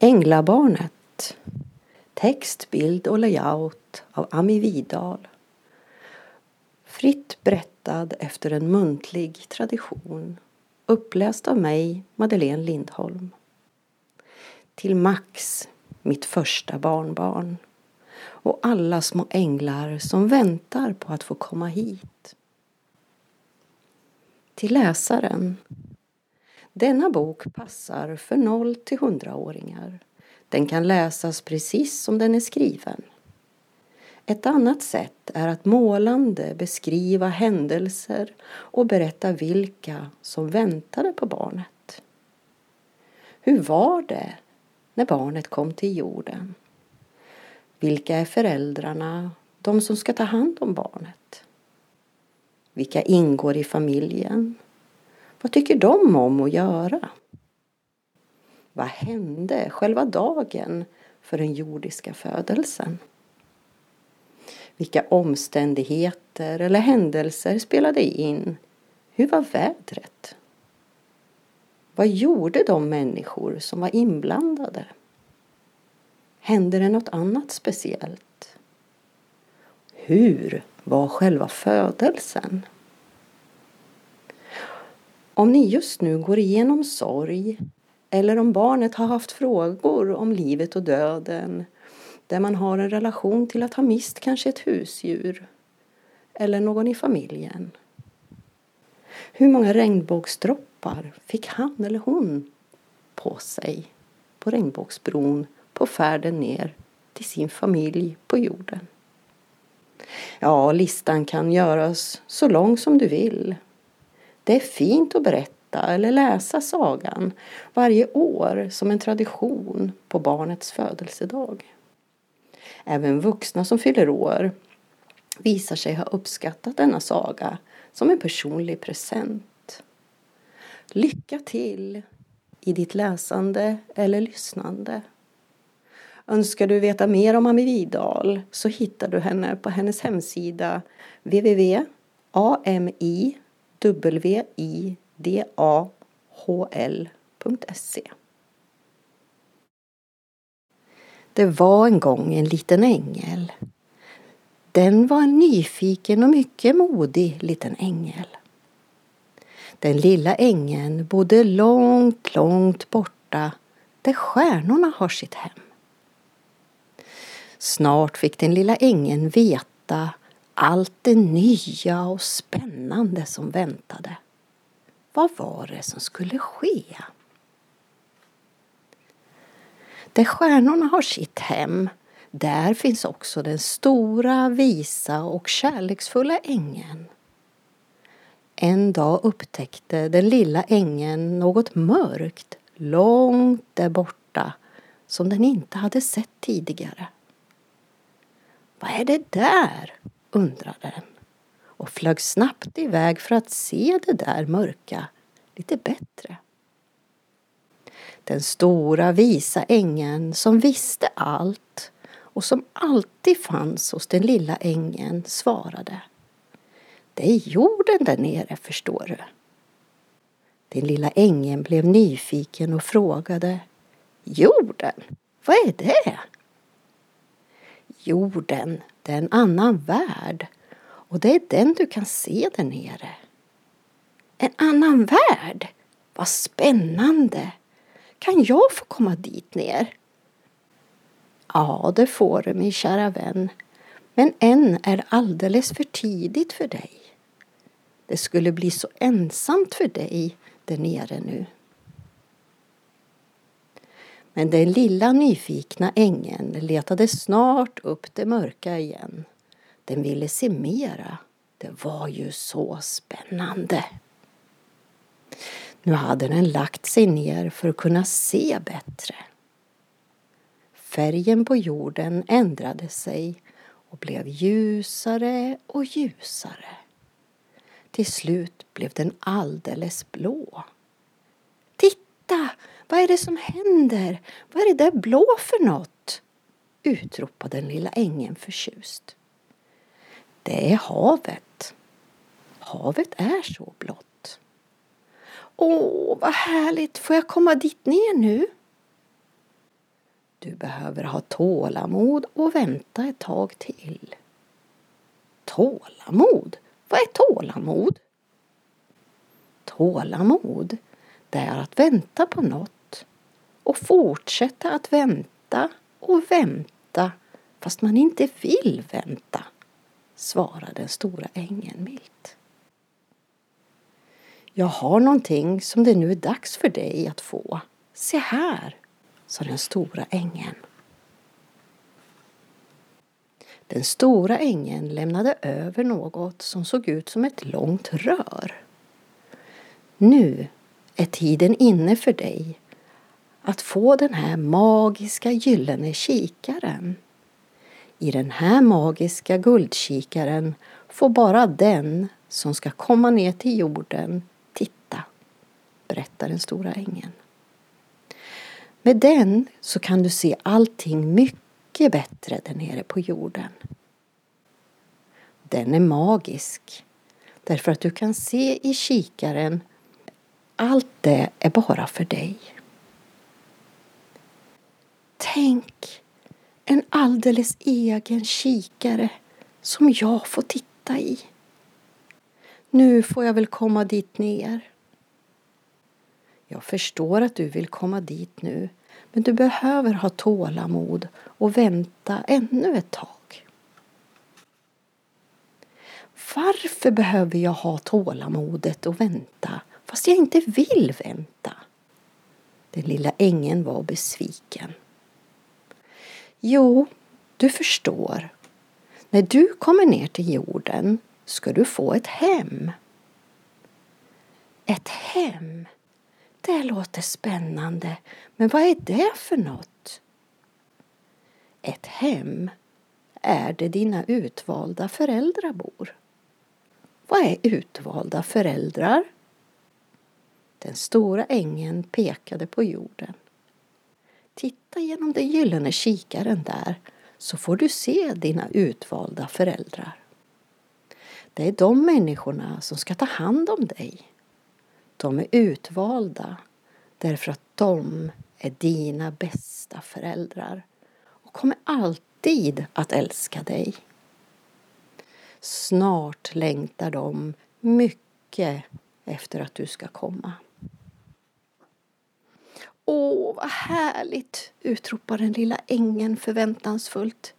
Änglabarnet Text, bild och layout av Ami Vidal Fritt berättad efter en muntlig tradition uppläst av mig, Madeleine Lindholm. Till Max, mitt första barnbarn och alla små änglar som väntar på att få komma hit. Till läsaren. Denna bok passar för 0 till 100-åringar. Den kan läsas precis som den är skriven. Ett annat sätt är att målande beskriva händelser och berätta vilka som väntade på barnet. Hur var det när barnet kom till jorden? Vilka är föräldrarna, de som ska ta hand om barnet? Vilka ingår i familjen? Vad tycker de om att göra? Vad hände själva dagen för den jordiska födelsen? Vilka omständigheter eller händelser spelade in? Hur var vädret? Vad gjorde de människor som var inblandade? Hände det något annat speciellt? Hur var själva födelsen? Om ni just nu går igenom sorg eller om barnet har haft frågor om livet och döden där man har en relation till att ha mist kanske ett husdjur eller någon i familjen. Hur många regnbågsdroppar fick han eller hon på sig på regnbågsbron på färden ner till sin familj på jorden? Ja, listan kan göras så lång som du vill. Det är fint att berätta eller läsa sagan varje år som en tradition på barnets födelsedag. Även vuxna som fyller år visar sig ha uppskattat denna saga som en personlig present. Lycka till i ditt läsande eller lyssnande. Önskar du veta mer om Ami Vidal så hittar du henne på hennes hemsida widahl.se. Det var en gång en liten ängel. Den var en nyfiken och mycket modig liten ängel. Den lilla ängeln bodde långt, långt borta där stjärnorna har sitt hem. Snart fick den lilla ängeln veta allt det nya och spännande som väntade. Vad var det som skulle ske? Där stjärnorna har sitt hem, där finns också den stora, visa och kärleksfulla ängeln. En dag upptäckte den lilla ängeln något mörkt långt där borta som den inte hade sett tidigare. Vad är det där? Undrade den och flög snabbt iväg för att se det där mörka lite bättre. Den stora visa ängeln som visste allt och som alltid fanns hos den lilla ängeln svarade. Det är jorden där nere, förstår du. Den lilla ängeln blev nyfiken och frågade Jorden, vad är det? Jorden, det är en annan värld och det är den du kan se där nere. En annan värld? Vad spännande! Kan jag få komma dit ner? Ja, det får du min kära vän. Men än är det alldeles för tidigt för dig. Det skulle bli så ensamt för dig där nere nu. Men den lilla nyfikna ängeln letade snart upp det mörka igen. Den ville se mera. Det var ju så spännande. Nu hade den lagt sig ner för att kunna se bättre. Färgen på jorden ändrade sig och blev ljusare och ljusare. Till slut blev den alldeles blå. Titta! Vad är det som händer? Vad är det där blå för något? utropade den lilla ängeln förtjust. Det är havet. Havet är så blått. Åh, vad härligt! Får jag komma dit ner nu? Du behöver ha tålamod och vänta ett tag till. Tålamod? Vad är tålamod? Tålamod, det är att vänta på något och fortsätta att vänta och vänta fast man inte vill vänta, svarade den stora ängeln milt. Jag har någonting som det nu är dags för dig att få. Se här, sa den stora ängeln. Den stora ängeln lämnade över något som såg ut som ett långt rör. Nu är tiden inne för dig att få den här magiska gyllene kikaren. I den här magiska guldkikaren får bara den som ska komma ner till jorden titta, berättar den stora ängeln. Med den så kan du se allting mycket bättre där nere på jorden. Den är magisk därför att du kan se i kikaren allt det är bara för dig. Tänk en alldeles egen kikare som jag får titta i. Nu får jag väl komma dit ner. Jag förstår att du vill komma dit nu, men du behöver ha tålamod och vänta ännu ett tag. Varför behöver jag ha tålamodet och vänta fast jag inte vill vänta? Den lilla ängeln var besviken. Jo, du förstår. När du kommer ner till jorden ska du få ett hem. Ett hem? Det låter spännande, men vad är det för något? Ett hem är där dina utvalda föräldrar bor. Vad är utvalda föräldrar? Den stora ängeln pekade på jorden. Titta genom den gyllene kikaren där så får du se dina utvalda föräldrar. Det är de människorna som ska ta hand om dig. De är utvalda därför att de är dina bästa föräldrar och kommer alltid att älska dig. Snart längtar de mycket efter att du ska komma. Åh, vad härligt! utropar den lilla ängeln förväntansfullt.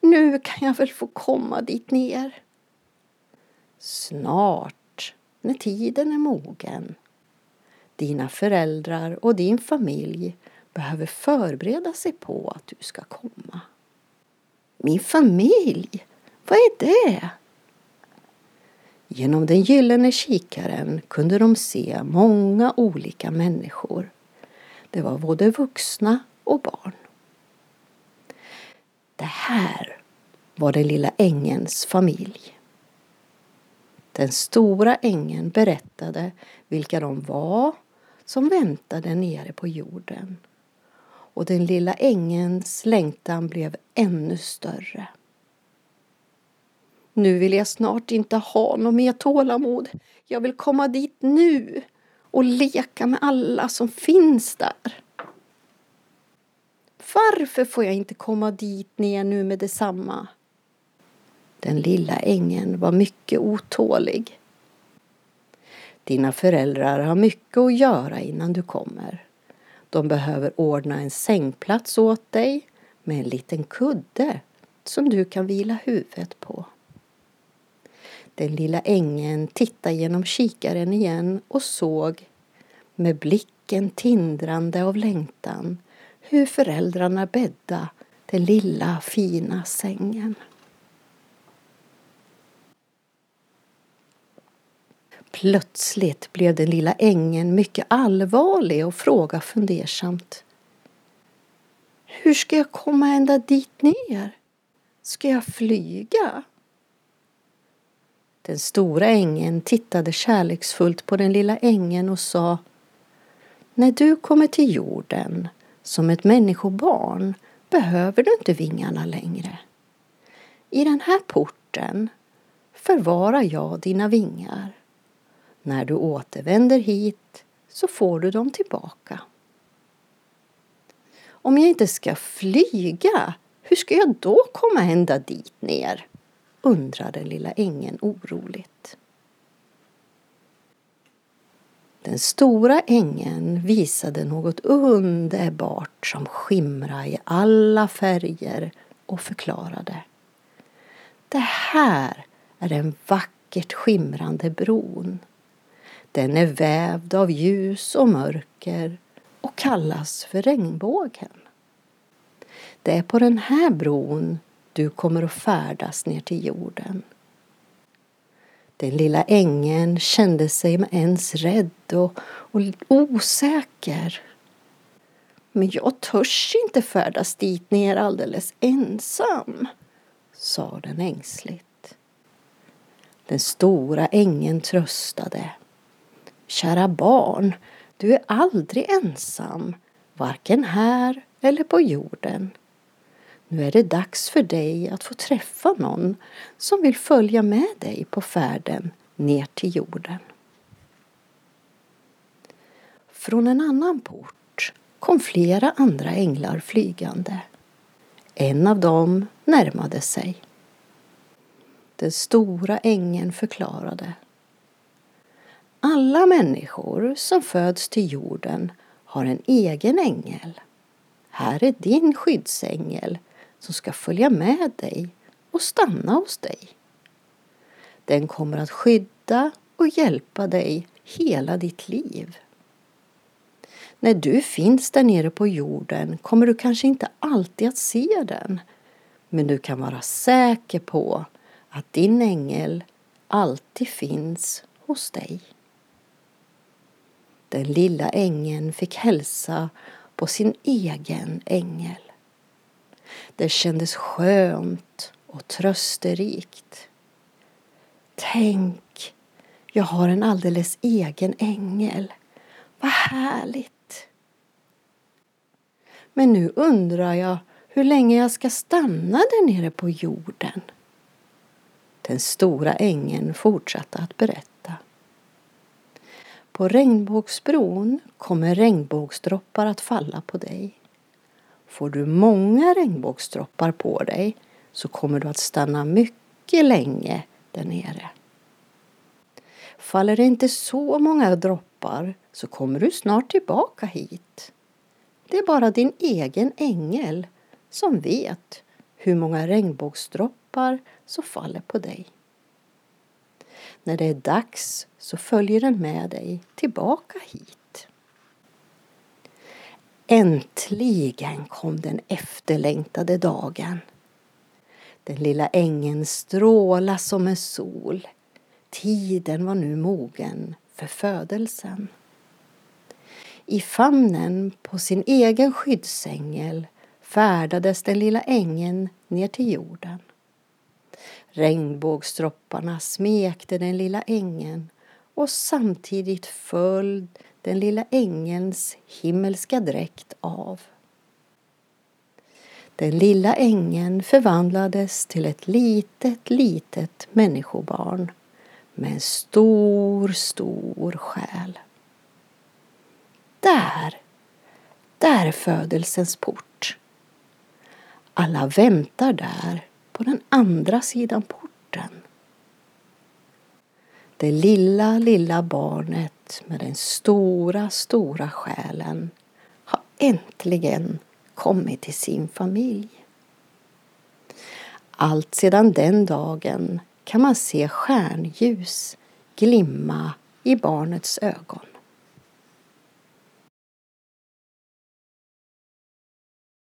Nu kan jag väl få komma dit ner. Snart, när tiden är mogen. Dina föräldrar och din familj behöver förbereda sig på att du ska komma. Min familj? Vad är det? Genom den gyllene kikaren kunde de se många olika människor det var både vuxna och barn. Det här var den lilla ängens familj. Den stora ängen berättade vilka de var som väntade nere på jorden. Och den lilla ängens längtan blev ännu större. Nu vill jag snart inte ha något mer tålamod. Jag vill komma dit nu och leka med alla som finns där. Varför får jag inte komma dit ner nu med detsamma? Den lilla ängen var mycket otålig. Dina föräldrar har mycket att göra innan du kommer. De behöver ordna en sängplats åt dig med en liten kudde som du kan vila huvudet på. Den lilla ängen tittade genom kikaren igen och såg med blicken tindrande av längtan hur föräldrarna bädda den lilla fina sängen. Plötsligt blev den lilla ängen mycket allvarlig och frågade fundersamt. Hur ska jag komma ända dit ner? Ska jag flyga? Den stora ängen tittade kärleksfullt på den lilla ängen och sa När du kommer till jorden som ett människobarn behöver du inte vingarna längre. I den här porten förvarar jag dina vingar. När du återvänder hit så får du dem tillbaka. Om jag inte ska flyga, hur ska jag då komma ända dit ner? Undrade lilla ängeln oroligt. Den stora ängeln visade något underbart som skimrade i alla färger och förklarade. Det här är den vackert skimrande bron. Den är vävd av ljus och mörker och kallas för regnbågen. Det är på den här bron du kommer att färdas ner till jorden. Den lilla ängeln kände sig med ens rädd och, och osäker. Men jag törs inte färdas dit ner alldeles ensam, sa den ängsligt. Den stora ängeln tröstade. Kära barn, du är aldrig ensam, varken här eller på jorden. Nu är det dags för dig att få träffa någon som vill följa med dig på färden ner till jorden. Från en annan port kom flera andra änglar flygande. En av dem närmade sig. Den stora ängeln förklarade. Alla människor som föds till jorden har en egen ängel. Här är din skyddsängel som ska följa med dig och stanna hos dig. Den kommer att skydda och hjälpa dig hela ditt liv. När du finns där nere på jorden kommer du kanske inte alltid att se den. Men du kan vara säker på att din ängel alltid finns hos dig. Den lilla ängeln fick hälsa på sin egen ängel. Det kändes skönt och trösterikt. Tänk, jag har en alldeles egen ängel. Vad härligt! Men nu undrar jag hur länge jag ska stanna där nere på jorden. Den stora ängeln fortsatte att berätta. På regnbågsbron kommer regnbågsdroppar att falla på dig. Får du många regnbågsdroppar på dig så kommer du att stanna mycket länge där nere. Faller det inte så många droppar så kommer du snart tillbaka hit. Det är bara din egen ängel som vet hur många regnbågsdroppar som faller på dig. När det är dags så följer den med dig tillbaka hit. Äntligen kom den efterlängtade dagen. Den lilla ängen strålade som en sol. Tiden var nu mogen för födelsen. I famnen på sin egen skyddsängel färdades den lilla ängen ner till jorden. Regnbågsdropparna smekte den lilla ängen och samtidigt föll den lilla ängelns himmelska dräkt av. Den lilla ängeln förvandlades till ett litet, litet människobarn med en stor, stor själ. Där, där är födelsens port. Alla väntar där på den andra sidan porten. Det lilla, lilla barnet med den stora, stora själen har äntligen kommit till sin familj. Allt sedan den dagen kan man se stjärnljus glimma i barnets ögon.